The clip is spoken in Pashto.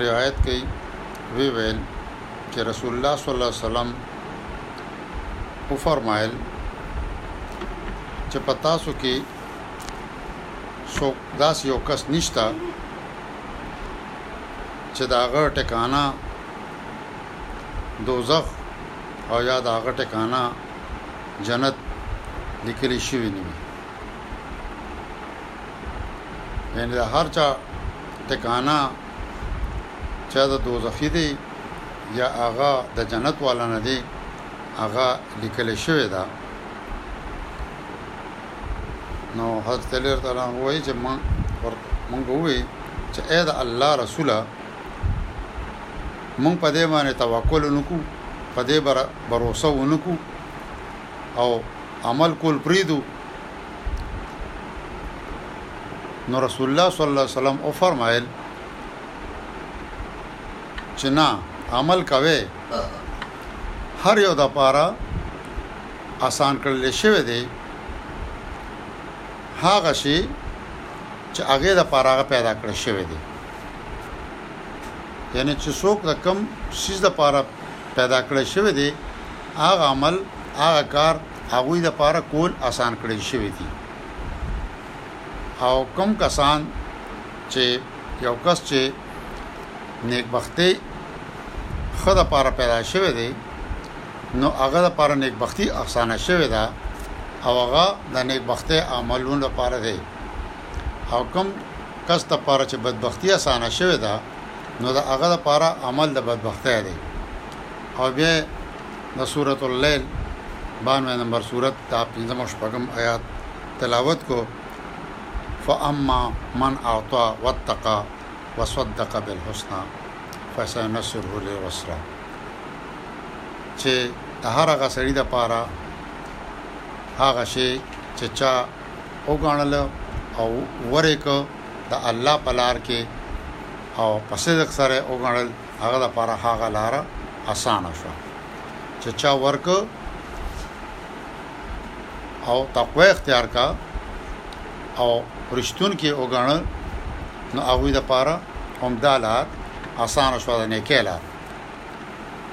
روایت کوي وی ویل چې رسول الله صلی الله علیه وسلم او فرمایل چې پتا سو کې سو داس یو کس نشتا چې دا غړ ټکانا دوزخ او یا دا غړ ټکانا جنت لیکل شوی نه یعنی د هر چا ټکانه چا د دوزخی دی یا هغه د جنت والا نه دی هغه لیکل شوی دا نو حضرت علی رضی الله عنه وایي چې ما مونږ وې چې اې د الله رسوله مونږ په دې باندې توکل نکو په دې بر باور ونکو او عمل کول پریدو نو رسول الله صلی الله علیه وسلم او فرمایل چې نه عمل کوي هر یو د پاره آسان کړل شوی دی هاغه شی چې هغه د پاره هغه پیدا کړی شوی دی یعنی چې څوک د کم سیز د پاره پیدا کړی شوی دی هغه عمل، هغه کار هغوی لپاره کول اسان کړل شوی دی او کوم کسان چې یو کس چې نیکبختی خو لپاره پیدا شوی دی نو هغه لپاره نیکبختی اسانه شوی ده او هغه د نیکبختی عملونو لپاره دی او کوم کس ته پاره چې بدبختی اسانه شوه ده نو دا هغه لپاره عمل د بدبختی دی او بیا د سورة اللیل بانوې نمبر سورت دا پنځم او شپږم آیات تلاوت کو فاما من اعطا واتقا وصدق بالحسنى فسنسره للعسرى چې د هر هغه سړي د پاره هغه شی چې چا وګڼل او ورېک د الله په لار کې او په صدق سره وګڼل هغه د پاره هغه لاره اسانه شوه چې چا ورک او تقوا اختیار کا او رښتون کې وګڼل نو هغه د پاره هم دا لار اسانه شوه د نیکه لار